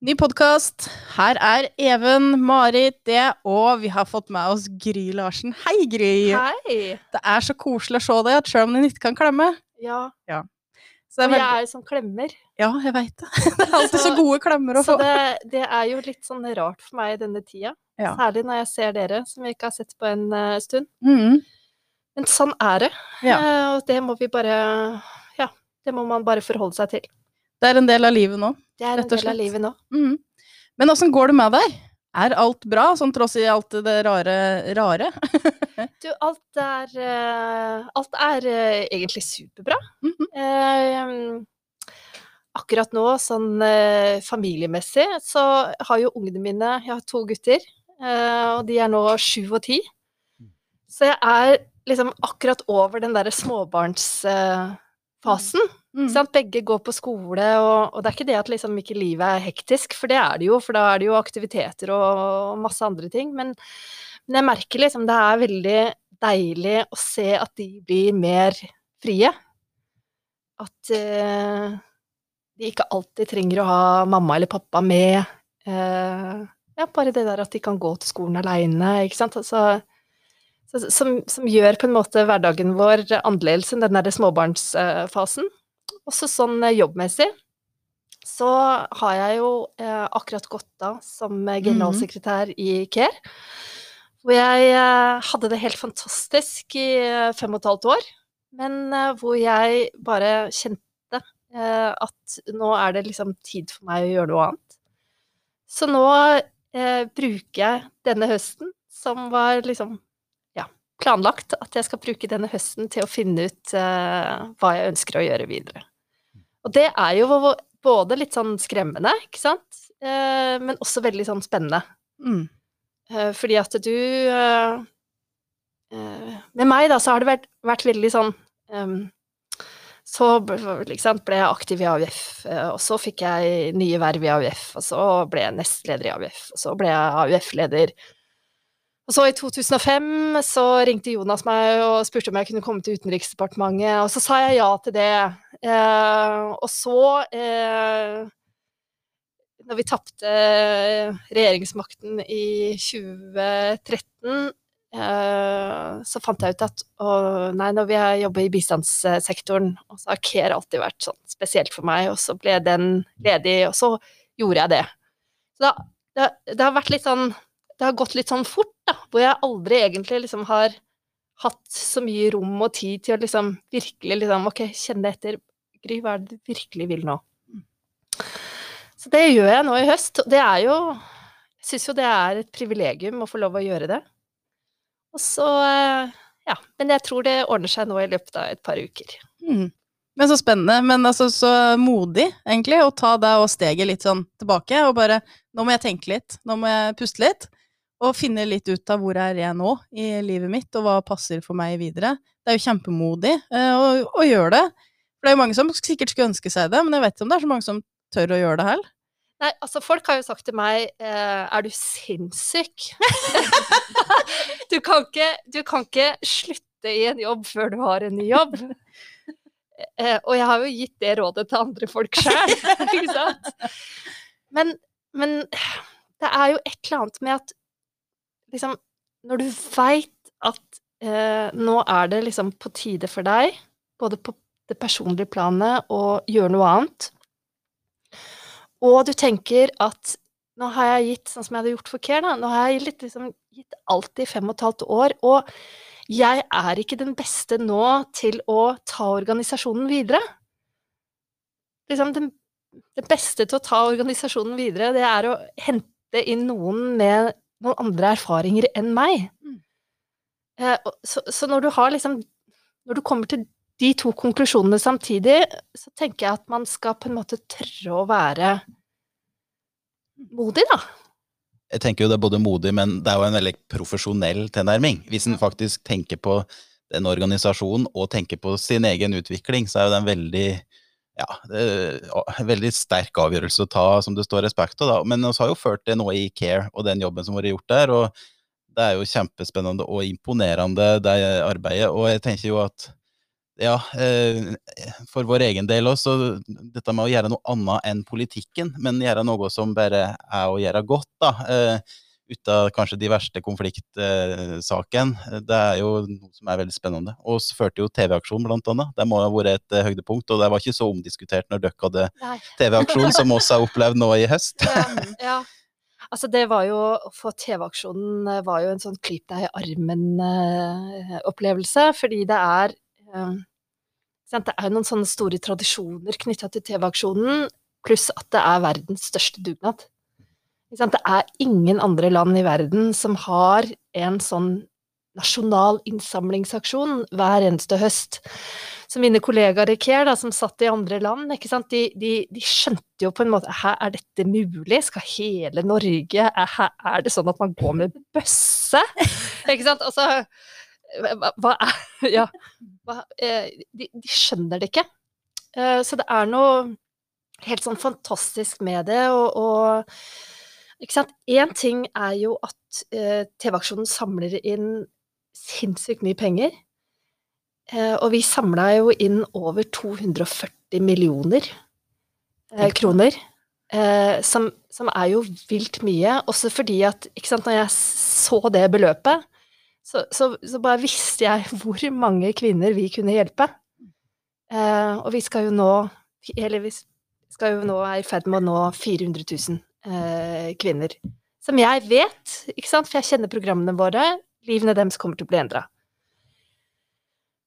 Ny podkast. Her er Even, Marit, det, og vi har fått med oss Gry Larsen. Hei, Gry! Hei! Det er så koselig å se deg, selv om du ikke kan klemme. Ja, Så det er og jeg er som klemmer. Ja, jeg veit det. Det er alltid så gode klemmer å Så få. det, det er jo litt sånn rart for meg i denne tida. Ja. Særlig når jeg ser dere, som vi ikke har sett på en uh, stund. Mm. Men sånn er det. Ja. Uh, og det må vi bare Ja, det må man bare forholde seg til. Det er en del av livet nå. Det er en Rett og del av livet nå. Mm. Men åssen går det med deg? Er alt bra, sånn tross i alt det rare rare? Du, alt er uh, Alt er uh, egentlig superbra. Mm -hmm. uh, akkurat nå, sånn familiemessig, så har jo ungene mine Jeg har to gutter, eh, og de er nå sju og ti. Så jeg er liksom akkurat over den derre småbarnsfasen. Sant? Begge går på skole, og, og det er ikke det at liksom ikke livet er hektisk, for det er det jo, for da er det jo aktiviteter og masse andre ting. Men, men jeg merker liksom det er veldig deilig å se at de blir mer frie. At eh, de ikke alltid trenger å ha mamma eller pappa med. Eh, ja, bare det der at de kan gå til skolen aleine, ikke sant. Altså, som, som gjør på en måte hverdagen vår annerledes enn den der småbarnsfasen. Også sånn eh, jobbmessig så har jeg jo eh, akkurat gått av som eh, generalsekretær i CARE. Hvor jeg eh, hadde det helt fantastisk i eh, fem og et halvt år. Men eh, hvor jeg bare kjente eh, at nå er det liksom tid for meg å gjøre noe annet. Så nå eh, bruker jeg denne høsten, som var liksom ja, planlagt, at jeg skal bruke denne høsten til å finne ut hva jeg ønsker å gjøre videre. Og det er jo både litt sånn skremmende, ikke sant, eh, men også veldig sånn spennende. Mm. Eh, fordi at du eh, Med meg, da, så har det vært, vært veldig sånn Så liksom, ble jeg aktiv i AUF, og så fikk jeg nye verv i AUF, og så ble jeg nestleder i AUF, og så ble jeg AUF-leder. Og så i 2005 så ringte Jonas meg og spurte om jeg kunne komme til Utenriksdepartementet, og så sa jeg ja til det. Eh, og så eh, når vi tapte regjeringsmakten i 2013, eh, så fant jeg ut at å, nei, når vi jobber i bistandssektoren, og så har CARE alltid vært sånn spesielt for meg, og så ble den ledig, og så gjorde jeg det. Så da, det, det har vært litt sånn Det har gått litt sånn fort, da, hvor jeg aldri egentlig liksom har hatt så mye rom og tid til å liksom virkelig liksom Ok, kjenne etter. Gry, hva er det du virkelig vil nå? Så det gjør jeg nå i høst, og det er jo Jeg syns jo det er et privilegium å få lov å gjøre det. Og så eh, Ja. Men jeg tror det ordner seg nå i løpet av et par uker. Mm. Men så spennende, men altså så modig, egentlig, å ta det og steget litt sånn tilbake, og bare Nå må jeg tenke litt, nå må jeg puste litt, og finne litt ut av hvor er jeg nå i livet mitt, og hva passer for meg videre. Det er jo kjempemodig eh, å, å gjøre det. For det er jo mange som sikkert skulle ønske seg det, men jeg vet ikke om det er så mange som tør å gjøre det heller. Nei, altså folk har jo sagt til meg eh, Er du sinnssyk? du, kan ikke, du kan ikke slutte i en jobb før du har en ny jobb. Eh, og jeg har jo gitt det rådet til andre folk sjøl, ikke sant? Men, men det er jo et eller annet med at liksom Når du veit at eh, nå er det liksom på tide for deg, både på det personlige planet, å gjøre noe annet, og du tenker at nå har jeg gitt, sånn som jeg hadde gjort for Care, da, nå har jeg litt, liksom, gitt alt i fem og et halvt år, og jeg er ikke den beste nå til å ta organisasjonen videre. Liksom, den, det beste til å ta organisasjonen videre, det er å hente inn noen med noen andre erfaringer enn meg. Mm. Eh, så, så når du har liksom Når du kommer til de to konklusjonene samtidig, så tenker jeg at man skal på en måte tørre å være modig, da. Jeg tenker jo det er både modig, men det er jo en veldig profesjonell tilnærming. Hvis en faktisk tenker på den organisasjonen og tenker på sin egen utvikling, så er jo det en veldig ja, det en veldig sterk avgjørelse å ta, som det står respekt av. da. Men vi har jo ført det nå i Care og den jobben som har vært gjort der, og det er jo kjempespennende og imponerende, det arbeidet. Og jeg tenker jo at ja, eh, for vår egen del også, dette med å gjøre noe annet enn politikken, men gjøre noe som bare er å gjøre godt, da. Eh, ut av kanskje de verste konfliktsakene. Det er jo noe som er veldig spennende. Og så førte jo TV-aksjon, blant annet. Det må ha vært et eh, høydepunkt, og det var ikke så omdiskutert når dere hadde TV-aksjon, som oss har opplevd nå i høst. Ja, ja. Altså, det var jo For TV-aksjonen eh, var jo en sånn klyp deg i armen-opplevelse, fordi det er eh, Det er noen sånne store tradisjoner knytta til TV-aksjonen, pluss at det er verdens største dugnad. Det er ingen andre land i verden som har en sånn nasjonal innsamlingsaksjon hver eneste høst. Så mine kollegaer i CARE, da, som satt i andre land, de, de, de skjønte jo på en måte er dette mulig? Skal hele Norge er det sånn at man går med bøsse? ikke sant? Altså hva, hva er Ja. Hva, eh, de, de skjønner det ikke. Eh, så det er noe helt sånn fantastisk med det, og, og ikke sant? Én ting er jo at eh, TV-aksjonen samler inn sinnssykt mye penger. Eh, og vi samla jo inn over 240 millioner eh, kroner. Eh, som, som, er jo vilt mye, også fordi at ikke sant, når jeg så det beløpet, så, så, så bare visste jeg hvor mange kvinner vi kunne hjelpe. Eh, og vi skal jo nå Eller vi skal jo nå er i ferd med å nå 400 000 eh, kvinner. Som jeg vet, ikke sant, for jeg kjenner programmene våre, livene deres kommer til å bli endra.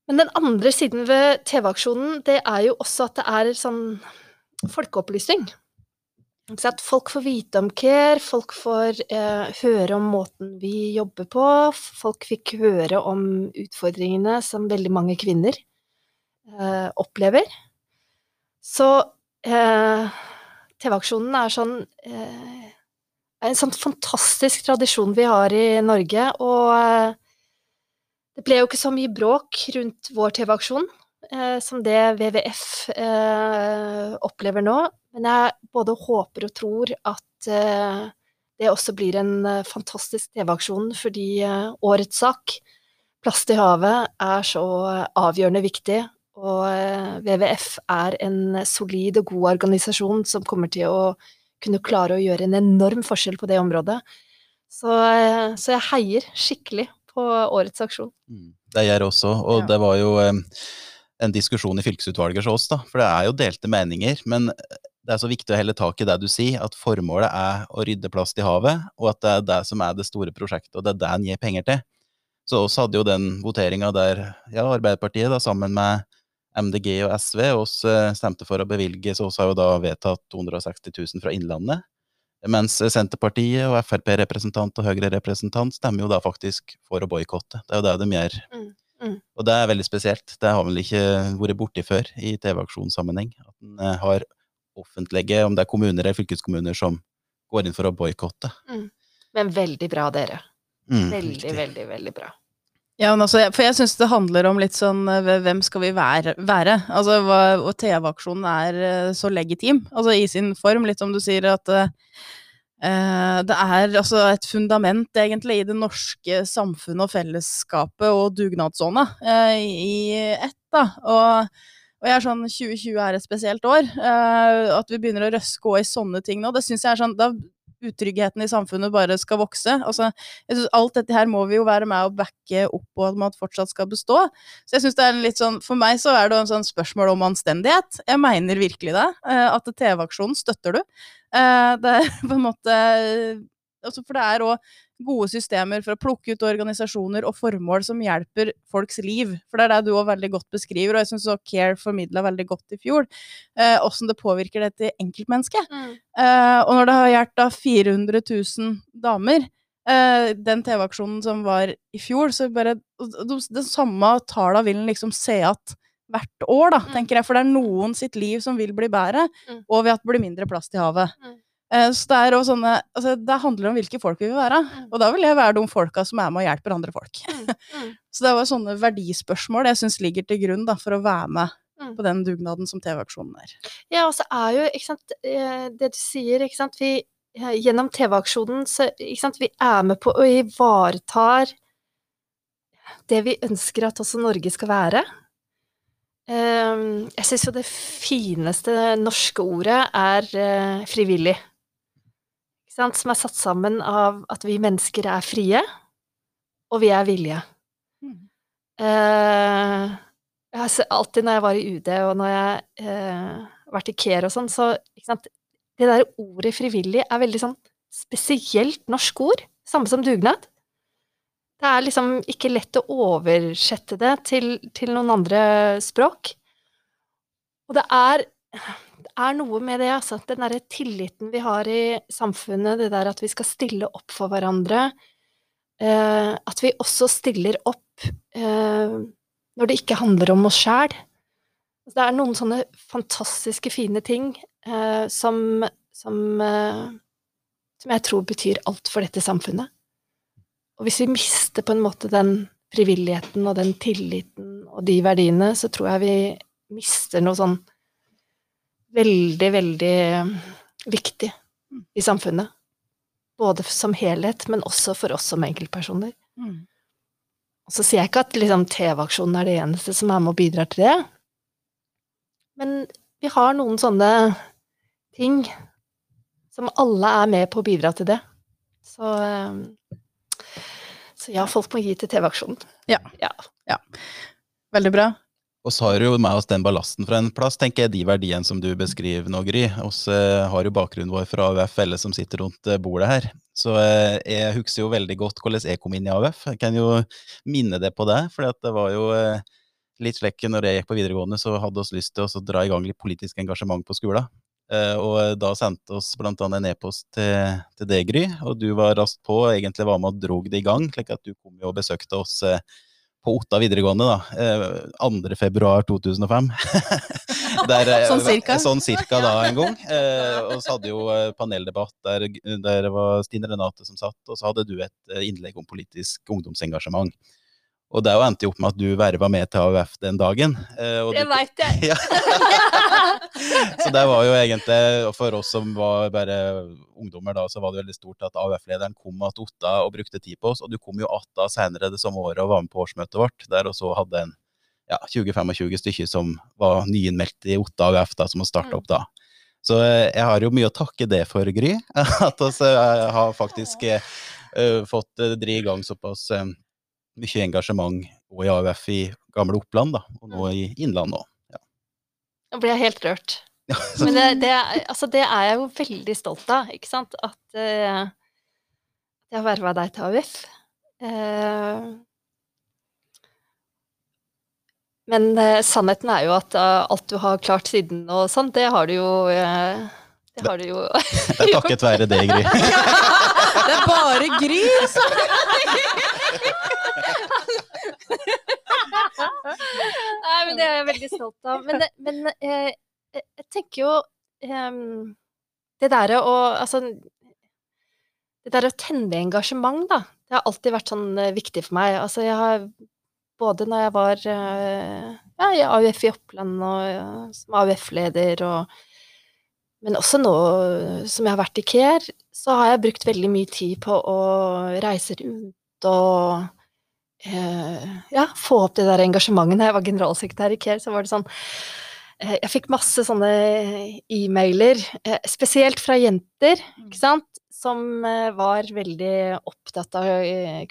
Men den andre siden ved TV-aksjonen, det er jo også at det er sånn folkeopplysning. At folk får vite om CARE, folk får eh, høre om måten vi jobber på, folk fikk høre om utfordringene som veldig mange kvinner eh, opplever. Så eh, TV-aksjonen er sånn eh, en sånn fantastisk tradisjon vi har i Norge, og eh, det ble jo ikke så mye bråk rundt vår TV-aksjon eh, som det WWF eh, opplever nå, men jeg både håper og tror at eh, det også blir en eh, fantastisk TV-aksjon, fordi årets sak, Plast i havet, er så avgjørende viktig, og eh, WWF er en solid og god organisasjon som kommer til å kunne klare å gjøre en enorm forskjell på det området. Så, så jeg heier skikkelig på årets aksjon. Mm, det gjør også, og Ja. det var jo eh, en diskusjon i fylkesutvalget hos oss, da. For det er jo delte meninger. Men det er så viktig å helle tak i det du sier, at formålet er å rydde plast i havet, og at det er det som er det store prosjektet, og det er det en gir penger til. Så oss hadde jo den voteringa der ja, Arbeiderpartiet da, sammen med MDG og SV oss eh, stemte for å bevilge, så oss har jo da vedtatt 260 000 fra Innlandet. Mens Senterpartiet og Frp-representant og Høyre-representant stemmer jo da faktisk for å boikotte. Det er jo det de gjør. Mm, mm. Og det er veldig spesielt. Det har vel ikke vært borti før i TV-aksjonssammenheng. At en eh, har offentlige, om det er kommuner eller fylkeskommuner, som går inn for å boikotte. Men veldig bra, dere. Mm, Veldig, veldig, veldig bra. Ja, altså, for jeg syns det handler om litt sånn eh, Hvem skal vi være? være? Altså, hva, og TV-aksjonen er eh, så legitim, altså i sin form, litt som du sier at eh, det er altså et fundament, egentlig, i det norske samfunnet og fellesskapet og dugnadsånda uh, i ett, da. Og, og jeg er sånn 2020 er et spesielt år. Uh, at vi begynner å røske òg i sånne ting nå, det syns jeg er sånn Da utryggheten i samfunnet bare skal vokse. Altså, alt dette her må vi jo være med og backe opp og at man fortsatt skal bestå. Så jeg synes det er litt sånn, For meg så er det en sånn spørsmål om anstendighet. Jeg mener virkelig det. eh, At TV-aksjonen støtter du. Eh, Det er på en måte altså For det er òg gode systemer for å plukke ut organisasjoner og formål som hjelper folks liv. For det er det du òg veldig godt beskriver, og jeg syns Care formidla veldig godt i fjor. Åssen det påvirker det til enkeltmennesket. Eh, og når det har hjulpet da 400 000 damer, eh, den TV-aksjonen som var i fjor, så bare de, Den samme talla vil en liksom se at hvert år, da, Mm. tenker jeg. For det er noen sitt liv som vil bli bedre, Mm. og ved at det blir mindre plast i havet. Mm. Eh, så det er også sånne altså, Det handler om hvilke folk vi vil være. Mm. Og da vil jeg være de folka som er med og hjelper andre folk. Mm, mm, Så det var sånne verdispørsmål jeg syns ligger til grunn da, for å være med på den dugnaden som TV-aksjonen er. Ja, og så er jo, ikke sant, eh, det du sier, ikke sant, vi gjennom TV-aksjonen, så, ikke sant, vi er med på å ivaretar det vi ønsker at også Norge skal være. eh, Jeg syns jo det fineste norske ordet er eh, frivillig. Sant? Som er satt sammen av at vi mennesker er frie, og vi er villige. Mm. Eh, jeg alltid når jeg var i UD, og når jeg eh, vært i CARE og sånn, så sant? Det der ordet frivillig er veldig sånn spesielt norsk ord. Samme som dugnad. Det er liksom ikke lett å oversette det til, til noen andre språk. Og det er, det er noe med det, altså. Den derre tilliten vi har i samfunnet, det der at vi skal stille opp for hverandre. Eh, at vi også stiller opp eh, når det ikke handler om oss sjæl. Det er noen sånne fantastiske fine ting eh, som, som, eh, som jeg tror betyr alt for dette samfunnet. Og hvis vi mister på en måte den frivilligheten og den tilliten og de verdiene, så tror jeg vi mister noe sånn veldig, veldig viktig i samfunnet. Både som helhet, men også for oss som enkeltpersoner. Mm. Og så sier jeg ikke at liksom, TV-aksjonen er det eneste som er med og bidrar til det, men vi har noen sånne ting som alle er med på å bidra til det. Så, eh, så ja, folk må gi til TV-aksjonen. Ja, Veldig bra. Og så har jo med oss den ballasten fra en plass, tenker jeg, de verdiene som du beskriver nå, Gry. Vi eh, har jo bakgrunnen vår fra AUF, alle som sitter rundt eh, bordet her. Så eh, jeg husker jo veldig godt hvordan jeg kom inn i AUF. Jeg kan jo minne det på det, for det var jo litt slik når jeg gikk på videregående, så hadde vi lyst til å dra i gang litt politisk engasjement på skolen. Og da sendte oss annet en e-post til, til deg, Gry, og du var raskt på og egentlig var med og drog det i gang, slik at du kom jo og besøkte oss på Otta videregående, da. Eh, 2. februar 2005. der, eh, Sånn cirka? Sånn cirka da en gang. Eh, og så hadde jo eh, paneldebatt der, der var Stine Renate som satt, og så hadde du et eh, innlegg om politisk ungdomsengasjement. Og det endte jo opp med at du verva med til AUF den dagen. eh, Det veit jeg! ja. så det var jo egentlig, for oss som var bare ungdommer da, så var det veldig stort at AUF-lederen kom til Otta og brukte tid på oss, og du kom jo Atta senere det samme året og var med på årsmøtet vårt, der og så hadde en ja, 20-25 stykker som var nyinnmeldt i Otta AUF da, som har starta opp da. Så eh, jeg har jo mye å takke det for, Gry, at vi har faktisk eh, eh, fått dri drive i gang såpass eh, mye engasjement og i AUF i gamle Oppland, da, og nå i Innlandet òg. Nå blir jeg helt rørt. Men det, det, er- altså, det er jeg jo veldig stolt av, ikke sant? At uh, jeg har verva deg til AUF. Uh, men uh, sannheten er jo at eh, alt du har klart siden og sånn, det har du jo eh, Det har du jo Det er takket være det, Gry. Det er bare Gry! altså. Nei, men det er jeg veldig stolt av. Men, men eh, jeg tenker jo ehm, Det derre å Altså Det der å tenne engasjement, da, det har alltid vært sånn eh, viktig for meg. Altså, jeg har både når jeg var eh, ja, i AUF i Oppland og ja, som AUF-leder og men også nå som jeg har vært i CARE, så har jeg brukt veldig mye tid på å reise rundt og eh, ja, få opp det der engasjementet. Da jeg var generalsekretær i CARE, så var det sånn eh, Jeg fikk masse sånne e-mailer, eh, spesielt fra jenter, ikke sant, som eh, var veldig opptatt av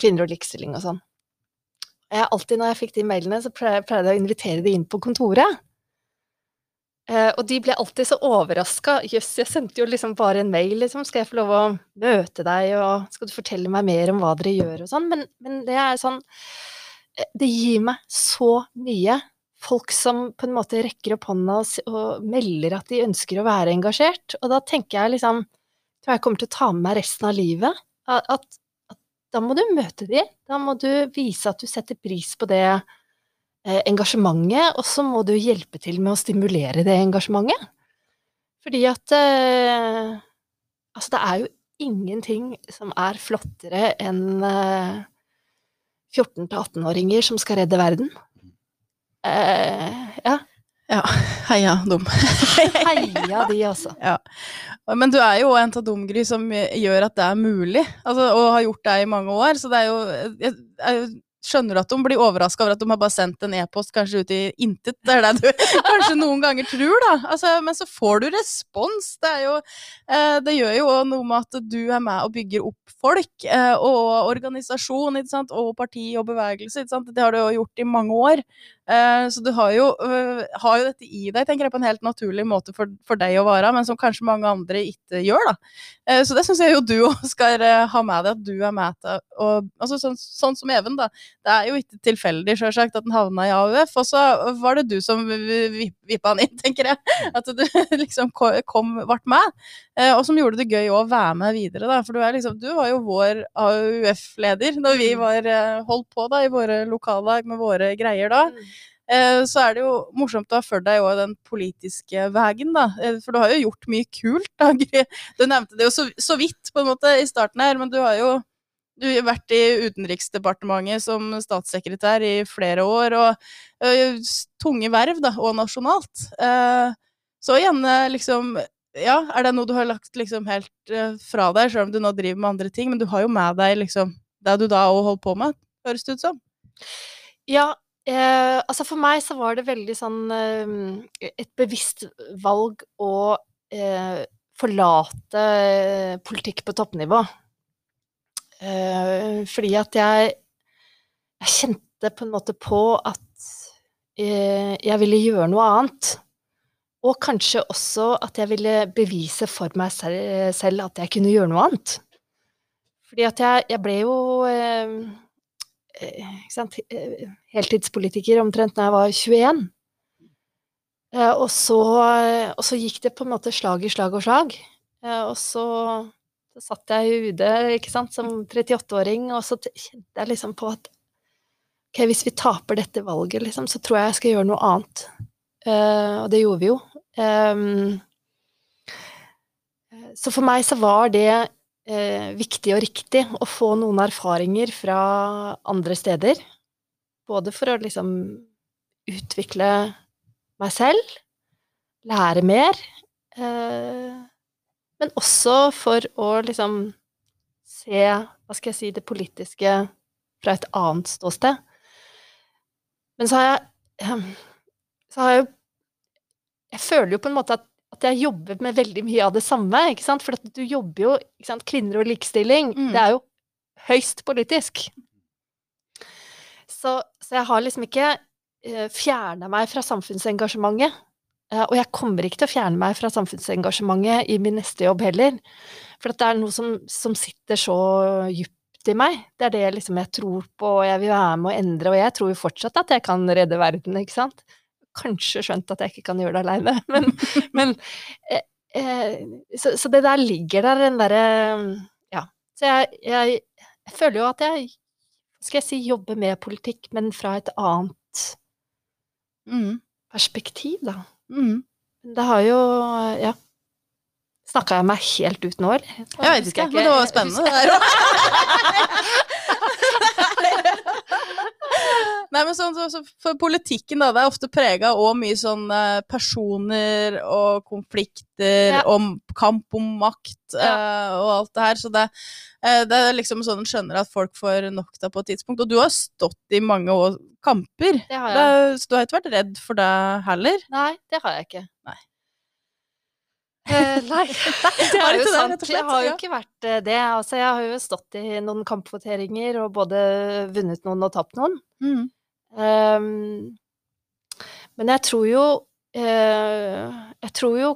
kvinner og likestilling og sånn. Jeg, alltid når jeg fikk de mailene, så pleide jeg å invitere de inn på kontoret. Eh, og de ble alltid så overraska. Jøss, jeg sendte jo liksom bare en mail, liksom. Skal jeg få lov å møte deg, og skal du fortelle meg mer om hva dere gjør, og sånn. Men, men det er sånn eh, Det gir meg så mye. Folk som på en måte rekker opp hånda og, og melder at de ønsker å være engasjert. Og da tenker jeg liksom Tror jeg kommer til å ta med meg resten av livet. At, at, at da må du møte de. Da må du vise at du setter pris på det engasjementet, og så må du hjelpe til med å stimulere det engasjementet. Fordi at eh, Altså, det er jo ingenting som er flottere enn eh, 14-18-åringer som skal redde verden. Eh, ja. Ja, heia dum. Heia de, altså. Men du er jo en av dumgry som gjør at det er mulig, altså, og har gjort det i mange år. Så det er jo, jeg er jo skjønner du at de blir overraska over at de har bare sendt en e-post kanskje ut i intet. Det er det du kanskje noen ganger tror, da. Altså, men så får du respons. Det, jo, eh, det gjør jo noe med at du er med og bygger opp folk, eh, og organisasjon, og parti og bevegelse. Det har du jo gjort i mange år. Eh, så du har jo, øh, har jo, dette i deg, tenker jeg, på en helt naturlig måte for, for, deg å være, men som kanskje mange andre ikke gjør, da. Eh, så det syns jeg jo du òg skal eh, ha med deg, at du er med til og, altså, sånn, sånn, som Even, da. Det er jo ikke tilfeldig, sjølsagt, at den havna i AUF, og så var det du som vippa han inn, tenker jeg. At du liksom kom, ble med. Og som gjorde det gøy å være med videre, da. For du, er liksom, du var jo vår AUF-leder når vi mm. var holdt på da i våre lokallag med våre greier da. Eh, så er det jo morsomt å ha følt deg òg den politiske veien, da. Eh, for du har jo gjort mye kult, da. Du nevnte det jo så, vidt på en måte i starten her, men du har jo du har vært i Utenriksdepartementet som statssekretær i flere år, og, og tunge verv, da, og nasjonalt. Eh, så igjen, liksom Ja, er det noe du har lagt liksom helt fra deg, selv om du nå driver med andre ting, men du har jo med deg liksom det du da òg holdt på med, høres det ut som? Ja, Eh, altså for meg så var det veldig sånn eh, et bevisst valg å eh, forlate eh, politikk på toppnivå. Eh, fordi at jeg, jeg kjente på en måte på at eh, jeg ville gjøre noe annet. Og kanskje også at jeg ville bevise for meg selv, at jeg kunne gjøre noe annet. Fordi at jeg, jeg ble jo Eh, heltidspolitiker omtrent da jeg var 21. Eh, og så, og så, gikk det på en måte slag i slag og slag. Eh, og så, så satt jeg i UD ikke sant, som 38-åring, og så kjente jeg liksom på at ok, hvis vi taper dette valget, liksom, så tror jeg jeg skal gjøre noe annet. og det gjorde vi jo. så for meg så var det eh, viktig og riktig å få noen erfaringer fra andre steder. Både for å liksom utvikle meg selv, lære mer, eh, men også for å liksom se, hva skal jeg si, det politiske fra et annet ståsted. Men så har jeg Så har jeg jo Jeg føler jo på en måte at at jeg jobber med veldig mye av det samme. ikke sant? For du jobber jo ikke sant? Kvinner og likestilling. Mm. Det er jo høyst politisk. Så, så jeg har liksom ikke uh, eh, fjerna meg fra samfunnsengasjementet. Uh, og jeg kommer ikke til å fjerne meg fra samfunnsengasjementet i min neste jobb heller. For det er noe som, som sitter så djupt i meg. Det er det liksom jeg tror på, og jeg vil være med å endre. Og jeg tror jo fortsatt at jeg kan redde verden, ikke sant kanskje skjønt at jeg ikke kan gjøre det aleine, men, men eh, eh, så, så, det der ligger der, den derre Ja. Så jeg, jeg, jeg, føler jo at jeg skal jeg si jobber med politikk, men fra et annet mm. perspektiv, da. Mm. Det har jo Ja. Snakka jeg meg helt ut nå, eller? Jeg vet ikke, men det var spennende, det der òg. Nei, men sånn, så, så For politikken, da, det er ofte prega av mye sånn eh, personer og konflikter ja. og kamp om makt ja. uh, og alt det her. Så det, uh, det, er liksom sånn en skjønner at folk får nok da på et tidspunkt. Og du har stått i mange år, kamper, det har jeg. Det, så du har ikke vært redd for det heller? Nei, det har jeg ikke. Eh, nei, det er jo sant. Jeg har jo ikke vært eh, det. Altså, jeg har jo stått i noen kampvoteringer og både vunnet noen og tapt noen. Mm. Um, men jeg tror jo uh, Jeg tror jo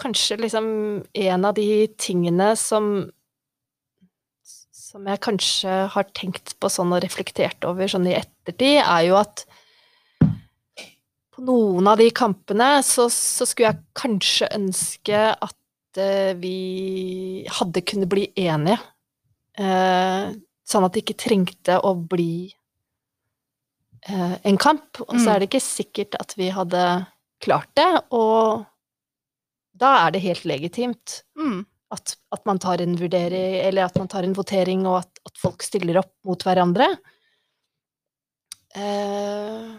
kanskje liksom en av de tingene som som jeg kanskje har tenkt på sånn og reflektert over sånn i ettertid, er jo at på noen av de kampene så, så skulle jeg kanskje ønske at uh, vi hadde kunnet bli enige. Uh, sånn at det ikke trengte å bli uh, en kamp, og så mm. er det ikke sikkert at vi hadde klart det, og da er det helt legitimt mm. at, at, man tar en vurdering, eller at man tar en votering, og at, at folk stiller opp mot hverandre. Eh,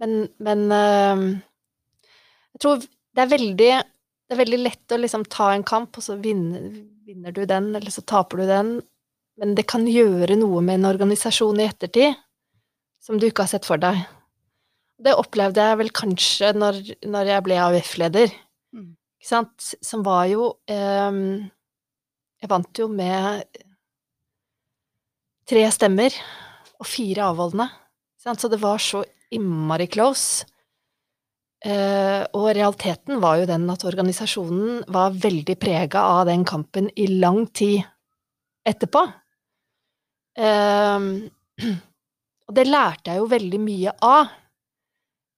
men, men eh, jeg tror det er veldig det er veldig lett å liksom ta en kamp, og så vinner, vinner, du den, eller så taper du den. Men det kan gjøre noe med en organisasjon i ettertid. som du ikke har sett for deg. Det opplevde jeg vel kanskje når, når jeg ble AUF-leder, Mm. ikke sant, som var jo eh, Jeg vant jo med tre stemmer og fire avholdende, ikke sant, så det var så innmari close. Eh, og realiteten var jo den at organisasjonen var veldig prega av den kampen i lang tid etterpå. Eh, og det lærte jeg jo veldig mye av.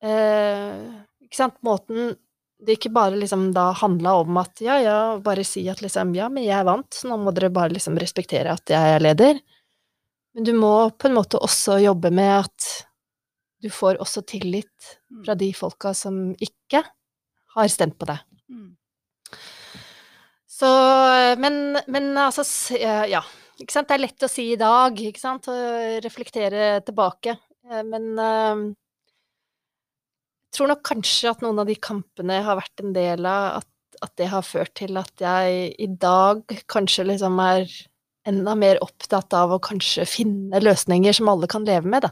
Eh, ikke sant, måten det ikke bare liksom da handla om at ja, ja, bare si at liksom ja, men jeg vant, så nå må dere bare liksom respektere at jeg er leder. Men du må på en måte også jobbe med at du får også tillit fra de folka som ikke har stemt på deg. Mm. Så Men, men altså eh, Ja. Ikke sant? Det er lett å si i dag, ikke sant? Og reflektere tilbake. Eh, Men eh, jeg tror nok kanskje at noen av de kampene jeg har vært en del av, at, at det har ført til at jeg i dag kanskje liksom er enda mer opptatt av å kanskje finne løsninger som alle kan leve med, da.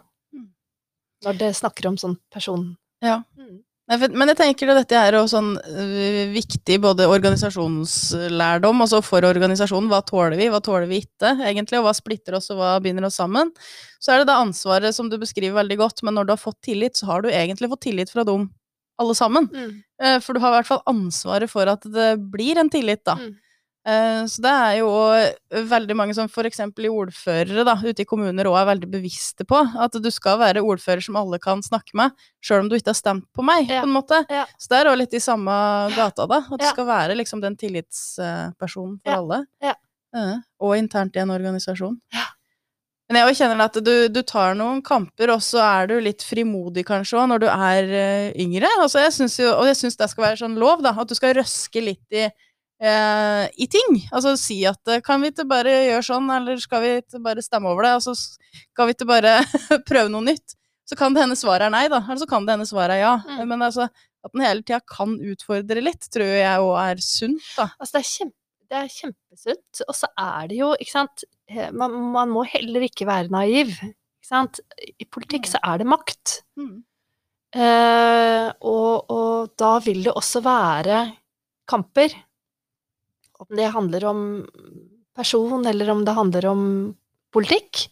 Når det snakker om sånn person... Ja. Mm. Men jeg tenker at dette er jo sånn øh, viktig både organisasjonslærdom, altså for organisasjonen, hva tåler vi, hva tåler vi ikke, egentlig, og hva splitter oss, og hva binder oss sammen. Så er det det ansvaret som du beskriver veldig godt, men når du har fått tillit, så har du egentlig fått tillit fra dem alle sammen. Mm. Eh, For du har i hvert fall ansvaret for at det blir en tillit, da. Mm. Eh, Så det er jo veldig mange som eksempel i ordførere da, ute i kommuner òg er veldig bevisste på at du skal være ordfører som alle kan snakke med, sjøl om du ikke har stemt på meg, Ja. på en måte. Ja. Så det er òg litt i samme gata, da. At du Ja. skal være liksom den tillitspersonen for Ja. alle. Ja. Eh, Og internt i en organisasjon. Ja. Men jeg kjenner at du, du tar noen kamper, og så er du litt frimodig kanskje òg når du er eh, yngre. Altså, jeg synes jo, og jeg syns det skal være sånn lov, da. At du skal røske litt i eh, i ting. Altså si at eh, kan vi ikke bare gjøre sånn, eller skal vi ikke bare stemme over det, Altså skal vi ikke bare prøve noe nytt? Så kan det hende svaret er nei, da. Eller så kan det hende svaret er ja. Mm. Men altså, at den hele tida kan utfordre litt, tror jeg òg er sunt, da. Altså, det er, kjempe, det er kjempesunt. Og så er det jo, ikke sant eh, man, man må heller ikke være naiv. Ikke sant? I politikk Mm. så er det makt. Eh, og, og da vil det også være kamper. Om det handler om person, eller om det handler om politikk.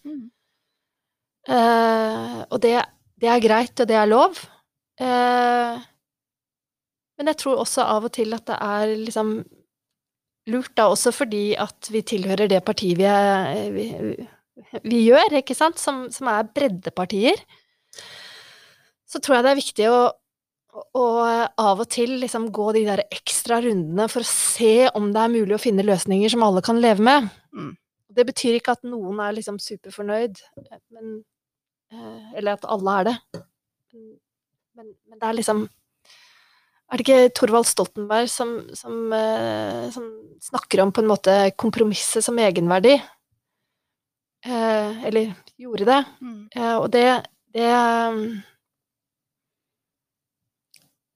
Eh, og det, det er greit, og det er lov. Uh, men jeg tror også av og til at det er liksom lurt, da, også fordi at vi tilhører det partiet vi, er, vi, vi gjør, ikke sant, som, som er breddepartier. Så tror jeg det er viktig å, å av og til liksom gå de der ekstra rundene for å se om det er mulig å finne løsninger som alle kan leve med. Mm. Det betyr ikke at noen er liksom superfornøyd, men, eh, eller at alle er det. Men, men det er liksom Er det ikke Thorvald Stoltenberg som, som, eh, som snakker om på en måte kompromisset som egenverdi? Eh, eller gjorde det. Mm. Eh, og det det,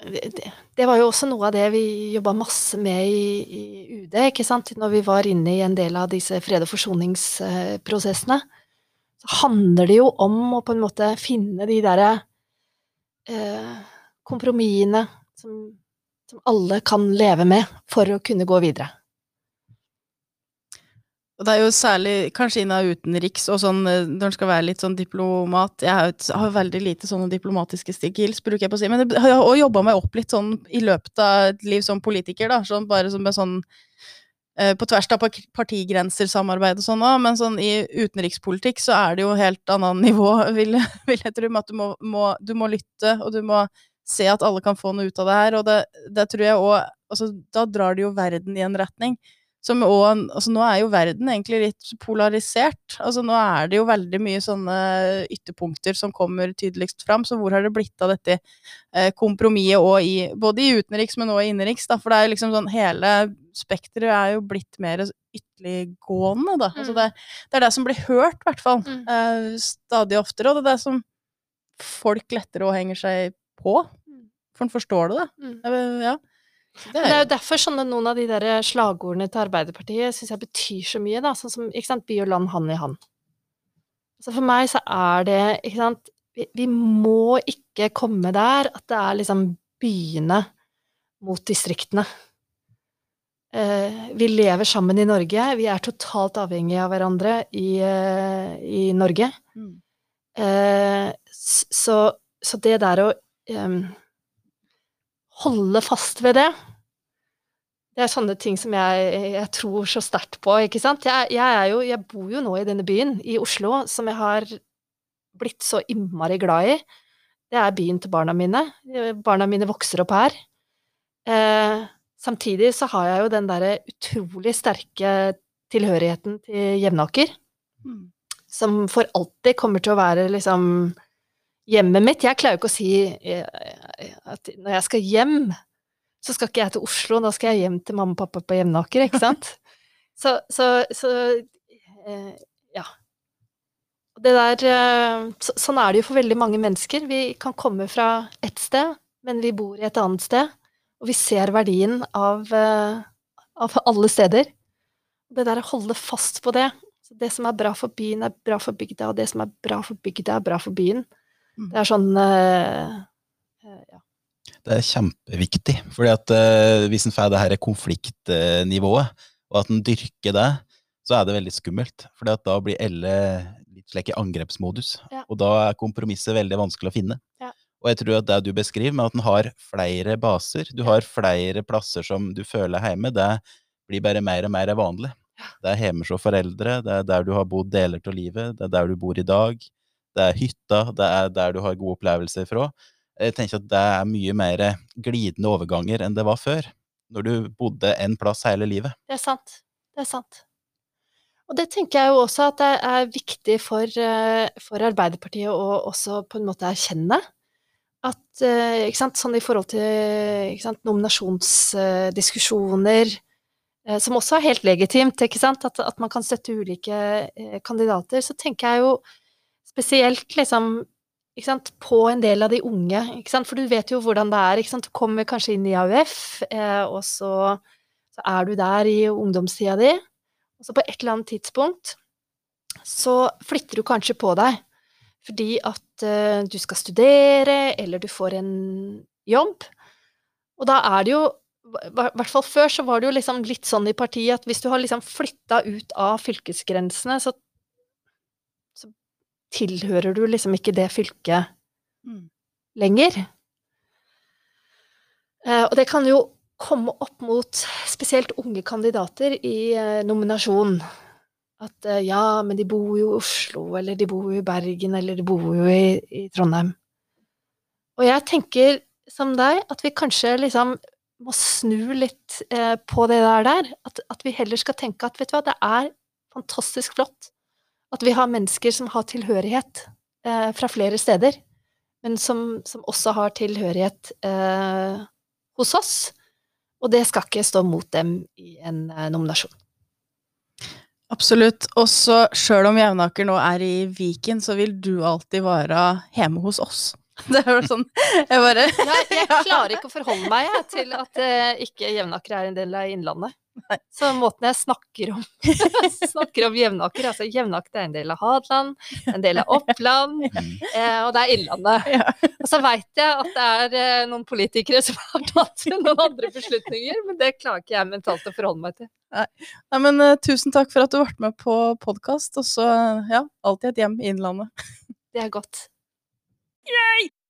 det var jo også noe av det vi jobba masse med i, i UD, ikke sant, når vi var inne i en del av disse fred- og forsoningsprosessene. Så handler det jo om å på en måte finne de derre eh, kompromissene som, som alle kan leve med for å kunne gå videre. Og det er jo særlig kanskje innen utenriks og sånn eh, når en skal være litt sånn diplomat. Jeg har, et, har veldig lite sånne diplomatiske skills, bruker jeg på å si, men jeg har òg jobba meg opp litt sånn i løpet av et liv som politiker, da, sånn bare som med sånn eh, på tvers av partigrenser, samarbeid og sånn òg, men sånn i utenrikspolitikk så er det jo helt annet nivå, vil, vil jeg tro, med at du må, må, du må lytte, og du må se at alle kan få noe ut av det her, og det, det tror jeg òg altså, Da drar det jo verden i en retning. Som også, altså nå er jo verden egentlig litt polarisert. Altså nå er det jo veldig mye sånne ytterpunkter som kommer tydeligst fram, så hvor har det blitt av dette eh, kompromisset i, både i utenriks, men også i innenriks, da, for det er jo liksom sånn hele spekteret er jo blitt mer ytterliggående, da. Altså Mm. det, det er det som blir hørt, i hvert fall, Mm. eh, stadig oftere, og det er det som folk lettere og henger seg på, Mm. for en forstår det, da. Mm. Eh, Ja. Det er, det er jo derfor sånne, noen av de der slagordene til Arbeiderpartiet syns jeg betyr så mye, da. Sånn som ikke sant, by og land hand i hand. Så for meg så er det ikke sant, vi, vi må ikke komme der at det er liksom byene mot distriktene. Eh, vi lever sammen i Norge. Vi er totalt avhengige av hverandre i, eh, i Norge. Mm. Eh, så, så det der å em, holde fast ved det Det er sånne ting som jeg, jeg tror så sterkt på, ikke sant. Jeg, jeg, er jo, jeg bor jo nå i denne byen, i Oslo, som jeg har blitt så innmari glad i. Det er byen til barna mine. Barna mine vokser opp her. Eh, samtidig så har jeg jo den derre utrolig sterke tilhørigheten til Jevnaker Mm. som for alltid kommer til å være liksom hjemmet mitt. Jeg klarer jo ikke å si eh, at når jeg skal hjem, så skal ikke jeg til Oslo, da skal jeg hjem til mamma og pappa på Jevnaker, ikke sant? så, så, så eh, ja. Det der eh, så, Sånn er det jo for veldig mange mennesker. Vi kan komme fra ett sted, men vi bor i et annet sted, og vi ser verdien av, eh, av alle steder. Det der å holde fast på det, så det som er bra for byen, er bra for bygda, og det som er bra for bygda, er bra for byen. Mm. Det er sånn eh. Det er kjempeviktig, fordi at uh, hvis en får det her konfliktnivået, og at en dyrker det, så er det veldig skummelt. For da blir alle litt slik i angrepsmodus, Ja. og da er kompromisset veldig vanskelig å finne. Ja. Og jeg tror at det du beskriver med at en har flere baser, du har flere plasser som du føler hjemme, det blir bare mer og mer vanlig. Det er hjemme hos foreldre, det er der du har bodd deler av livet, det er der du bor i dag, det er hytta, det er der du har gode opplevelser fra. Jeg tenker at det er mye mer glidende overganger enn det var før, når du bodde en plass hele livet. Det er sant. Det er sant. Og det tenker jeg jo også at det er viktig for, eh, for Arbeiderpartiet å også på en måte erkjenne. At, eh, ikke sant, sånn i forhold til sant, nominasjonsdiskusjoner, eh, som også er helt legitimt, ikke sant, at, at man kan støtte ulike kandidater, så tenker jeg jo spesielt liksom sant, på en del av de unge, for du vet jo hvordan det er, du kommer kanskje inn i AUF, eh, og så, så er du der i ungdomstida di, og så på et eller annet tidspunkt så flytter du kanskje på deg, fordi at eh, du skal studere, eller du får en jobb, og da er det jo i hvert fall før så var det jo liksom litt sånn i partiet at hvis du har liksom flytta ut av fylkesgrensene, så tilhører du liksom ikke det fylket Mm. lenger. Eh, og det kan jo komme opp mot spesielt unge kandidater i eh, nominasjon. At eh, ja, men de bor jo i Oslo, eller de bor jo i Bergen, eller de bor jo i, i Trondheim. Og jeg tenker som deg, at vi kanskje liksom må snu litt eh, på det der der. At, at vi heller skal tenke at vet du hva, det er fantastisk flott at vi har mennesker som har tilhørighet eh, fra flere steder, men som, som også har tilhørighet eh, hos oss. Og det skal ikke stå mot dem i en eh, nominasjon. Absolutt. Og så sjøl om Jevnaker nå er i Viken, så vil du alltid være hjemme hos oss. Det er jo sånn Jeg bare Jeg, jeg klarer ikke å forholde meg jeg, til at eh, ikke Jevnaker er en del av Innlandet. Nei. Så måten jeg snakker om, snakker om Jevnaker altså Jevnaker er en del av Hadeland, en del av Oppland, eh, og det er Innlandet. Ja. Og så veit jeg at det er eh, noen politikere som har tatt noen andre beslutninger, men det klarer ikke jeg mentalt å forholde meg til. Nei, men uh, tusen takk for at du ble med på podkast, og så, ja, alltid et hjem i Innlandet. Det er godt.